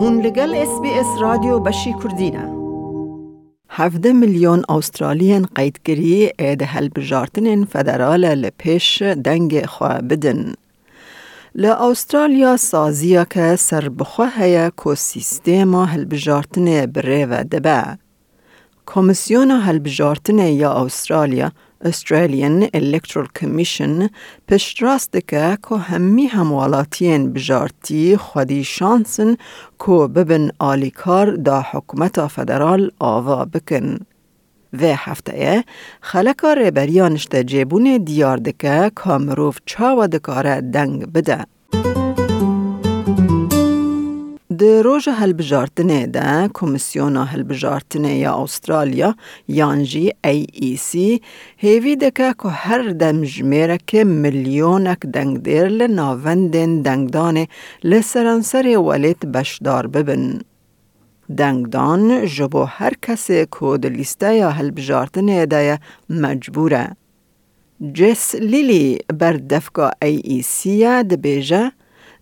هون لگل اس بی اس رادیو بشی کردینه 17 میلیون استرالیان قیدگیری اید هلبجارتن فدرال لپیش دنگ خواه بدن. ل استرالیا سازیا که سربخواه هیا کو سیستم هلبجارتن بره و دبه. کمیسیون هلبجارتن یا استرالیا Australian Electoral Commission پشت راست که که همی هموالاتین بجارتی خودی شانسن که ببن آلیکار دا حکومت فدرال آوا بکن. و هفته خلکا ریبریانشت جیبون دیار دکه که مروف چاوا دکاره دنگ بده. د روژ هلبجارتنه ده کمیسیون هلبجارتنه یا استرالیا یانجی ای ای سی هیوی دکه که هر دم جمیره که ملیونک دنگ دیر لناوندین دنگدان لسرانسر ولیت بشدار ببن. دنگدان جبو هر کسی که دلیسته یا هلبجارتنه ده مجبوره. جس لیلی بر دفگاه ای ای سی ده بیجه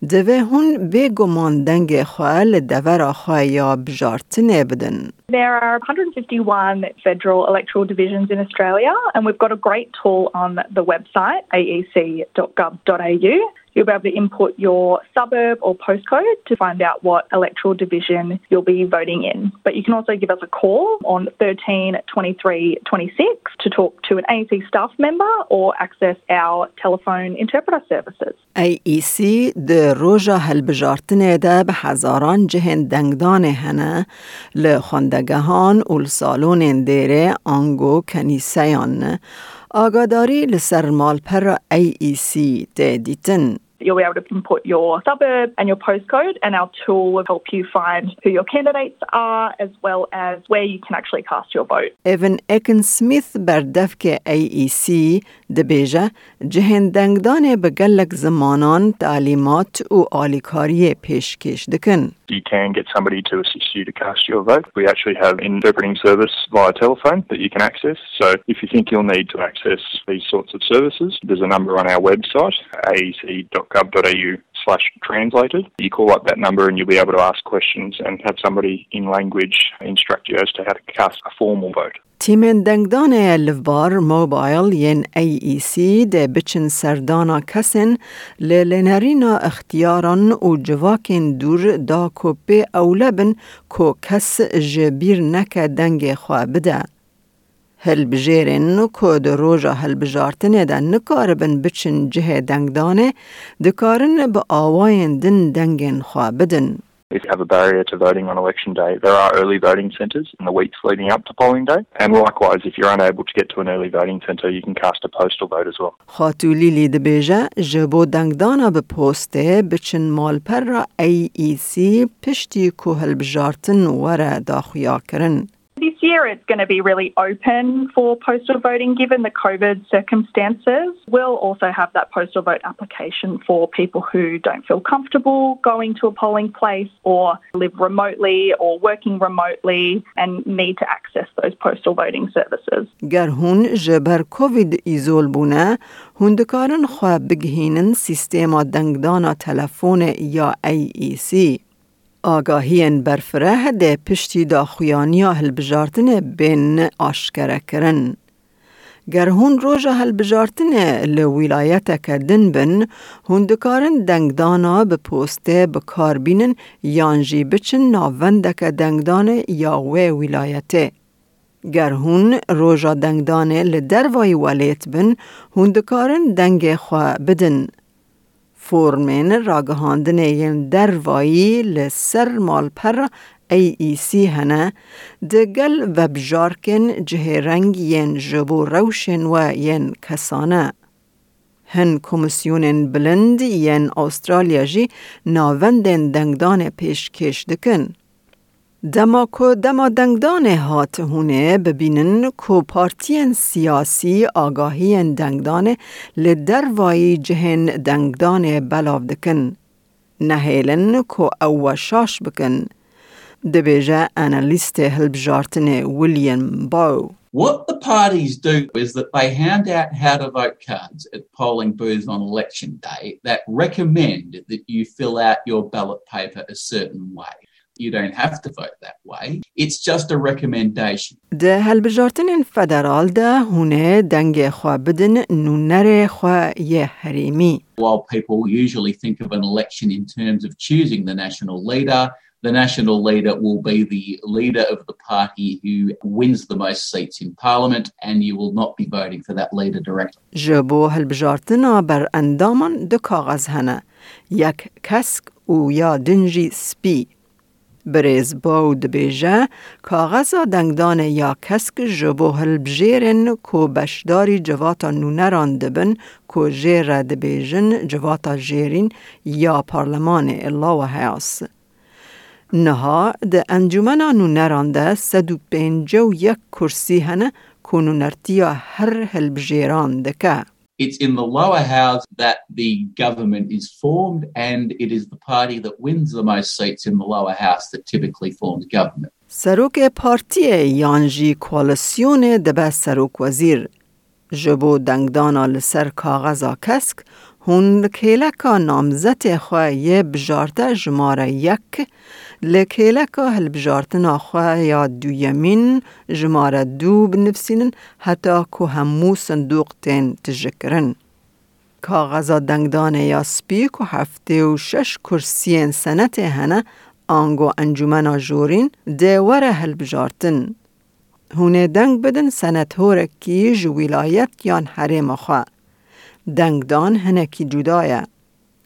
دوه هون بگمان دنگ خواه دور خواه یا بجارتنه بدن. There are 151 federal electoral divisions in Australia, and we've got a great tool on the website, aec.gov.au. You'll be able to input your suburb or postcode to find out what electoral division you'll be voting in. But you can also give us a call on 13 23 26 to talk to an AEC staff member or access our telephone interpreter services. AEC د روژا هلبجارتنه ده به هزاران جهن دنگدان هنه لخوندگهان و لسالون دیره آنگو کنیسیان آگاداری لسر مالپر AEC دیتن You'll be able to input your suburb and your postcode, and our tool will help you find who your candidates are as well as where you can actually cast your vote. Evan Ekin Smith بردفك AEC دبیجه جهندنگدان بگلک زمانان تعلیمات و آلیکاری پیشکش دکن. You can get somebody to assist you to cast your vote. We actually have interpreting service via telephone that you can access. So if you think you'll need to access these sorts of services, there's a number on our website, aec.gov.au slash translated. You call up that number and you'll be able to ask questions and have somebody in language instruct you as to how to cast a formal vote. تیمن دنگدان لفبار موبایل ین ای ای سی ده بچن سردانا کسن للنرینا اختیاران و جواکن دور دا کوپی اولبن کو کس جبیر نک دنگ خواه بده. hilbijêrên nû ku di roja hilbijartinê de nikaribin biçin cihê dengdanê, dikarin bi awayên din dengên xwe bidin. If you have a barrier to voting on election day, there are early voting centres in the weeks leading up to polling day. And likewise, if you're unable to get to an early voting centre, you can cast a postal vote as well. Xatuli li dibêje ji bo dengdana bi postê biçin AEC piştî ku hilbijartin were. بجارتن وره داخویا کرن. This year it's going to be really open for postal voting given the COVID circumstances. We'll also have that postal vote application for people who don't feel comfortable going to a polling place or live remotely or working remotely and need to access those postal voting services. گر هون جبر کووید ایزول بونه هون دکارن خواه بگهینن سیستما دنگدانا تلفون یا ای آگاهین برفره ده پشتی دا خویانیا هل بجارتنه بین آشکره کرن. گر هون روژه هل بجارتنه لولایتا که دن بن، هون دکارن دنگدانا بپوسته بکار بینن یانجی بچن ناونده که دنگدانه یا وی ولایته. گر هون روژه دنگدانه لدروای ولیت بن، هون دکارن دنگ خواه بدن، فورمین راگهاندن ین دروایی لسر مالپر ای ای سی هنه دگل و بجارکن جه رنگ ین جبو روشن و ین کسانه. هن کمیسیون بلند ین استرالیا جی ناوندن دنگدان پیشکش دکن. دما کو دما دنگدان هات هونه ببینن کو پارتین سیاسی آگاهی دنگدان لدروایی جهن دنگدان بلاو دکن. نهیلن کو او شاش بکن. دبیجه انالیست هلبجارتن ویلیام باو. What the parties do is that they hand out how to vote cards at polling booths on election day that recommend that you fill out your ballot paper a certain way. You don't have to vote that way. It's just a recommendation. ده هلبجارتن فدرال ده هونه دنگ خوا بدن نونر خوا یه حریمی. While people usually think of an election in terms of choosing the national leader, the national leader will be the leader of the party who wins the most seats in parliament, and you will not be voting for that leader directly. جبو هلبجارتنا بر اندامان دو کاغذ هنه. یک کسک و یا دنجی سپی. بریز باو دبیجه کاغذا دنگدان یا کسک جبو هلبجیرن کو بشداری جواتا نونران دبن کو جیر دبیجن جواتا جیرین یا پارلمان الله و حیاس. نها ده انجمن نونران ده سد و و یک کرسی هنه که نونرتیا هر هلبجیران دکه. It's in the lower house that the government is formed, and it is the party that wins the most seats in the lower house that typically forms government. سروک پارتی یانجی کوالسیون دبه سروک وزیر جبو دنگدانا لسر کاغذا کسک هون کیلکا نامزت خواه یه بجارته جماره یک لکیلکا هل بجارتنا خواه یا دویمین جماره دو بنفسینن حتی که همو صندوق تین تجکرن. کاغذا دنگدان یا سپیک و هفته و شش کرسین سنت هنه آنگو انجمنا جورین دیوره هل بجارتن. هونه دنگ بدن سنت هورکی جو ولایت یان حریم خواه. دنگدان هنکی جدایه.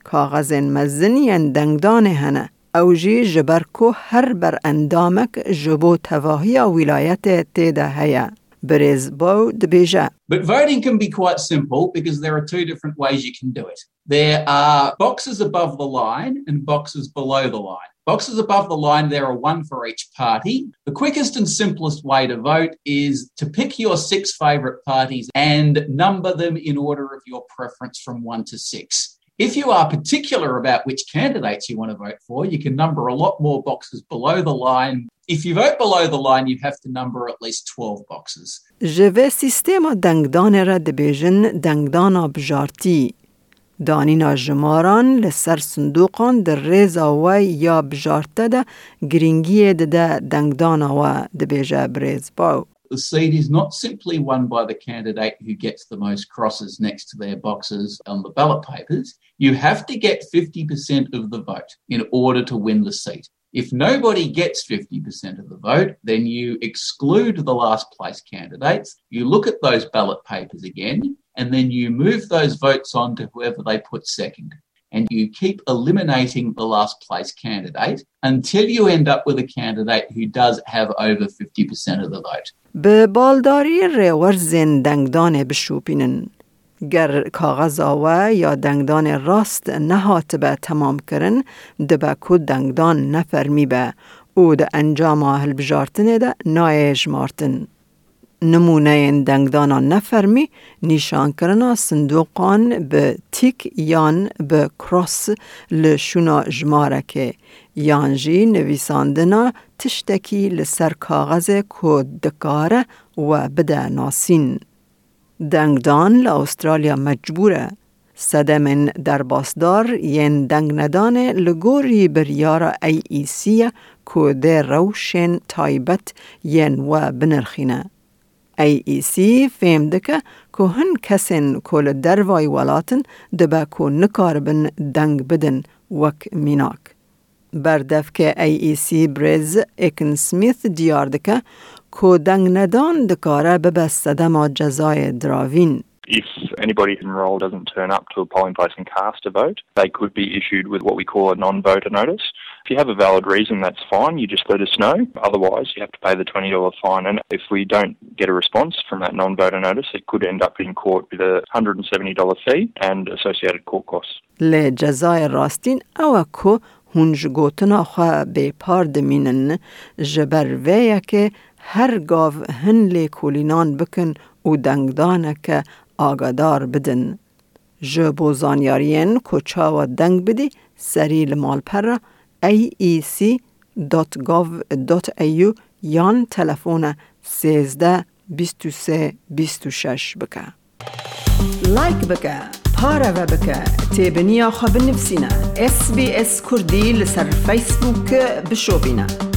کاغذ مزنین دنگدان هنه. او جی جبر کو هر بر اندامک جبو تواهی ولایت تیده هیا. بریز باو دبیجه. But voting can be quite simple because there are two different ways you can do it. There are boxes above the line and boxes below the line. Boxes above the line, there are one for each party. The quickest and simplest way to vote is to pick your six favourite parties and number them in order of your preference from one to six. If you are particular about which candidates you want to vote for, you can number a lot more boxes below the line. If you vote below the line, you have to number at least 12 boxes. je Že v sistemu dangdonera division dangdon obžarti دانینا جماران لسر صندوقان در ریزا و یا بجارته ده گرینگی ده ده دنگدانا و دبیجه بریز باو. The seat is not simply won by the candidate who gets the most crosses next to their boxes on the ballot papers. You have to get 50% of the vote in order to win the seat. If nobody gets 50% of the vote, then you exclude the last place candidates. You look at those ballot papers again, and then you move those votes on to whoever they put second. And you keep eliminating the last place candidate until you end up with a candidate who does have over 50% of the vote. به بالداری ریور زن دنگدان بشوپینن. گر کاغذ آوه یا دنگدان راست نهات به تمام کرن دبه کد دنگدان نفرمی به او ده انجام هل بجارتنه ده نایج مارتن. نمونه دنگدانا نفرمی نیشان کرنا صندوقان به تیک یان به کراس لشونا جماره که یان جی نویساندنا تشتکی لسر کاغذ کود دکاره و بده ناسین. دنگدان لأسترالیا مجبوره صدمن در باسدار ین دنگ ندان لگوری بریارا ای ای سی کوده روشن تایبت ین و بنرخینه. سی فهم دکه که هن کسین کل دروای ولاتن دبا که نکاربن دنگ بدن وک میناک. که سی بریز اکن سمیث دیار دکه که دنگ ندان دکاره ببسته ما جزای دراوین. If anybody enrolled doesn't turn up to a polling place and cast a vote, they could be issued with what we call a non-voter notice. If you have a valid reason, that's fine. You just let us know. Otherwise, you have to pay the $20 fine. And if we don't get a response from that non-voter notice, it could end up in court with a $170 fee and associated court costs. لی جزای راستین او که هنج گوتنا خواه به پار دمینن جبر ویه که هر گاو هن لی کولینان بکن و دنگدانه که آگادار بدن. جبو زانیارین چاوا دنگ بدی سری لمال پر aec.gov.au یان تلفون 13 23 26 بکه. لایک بکه، پاره و بکه، تیبنیا خواب نفسینا. اس بي اس كردي لسر فيسبوك بشو بنا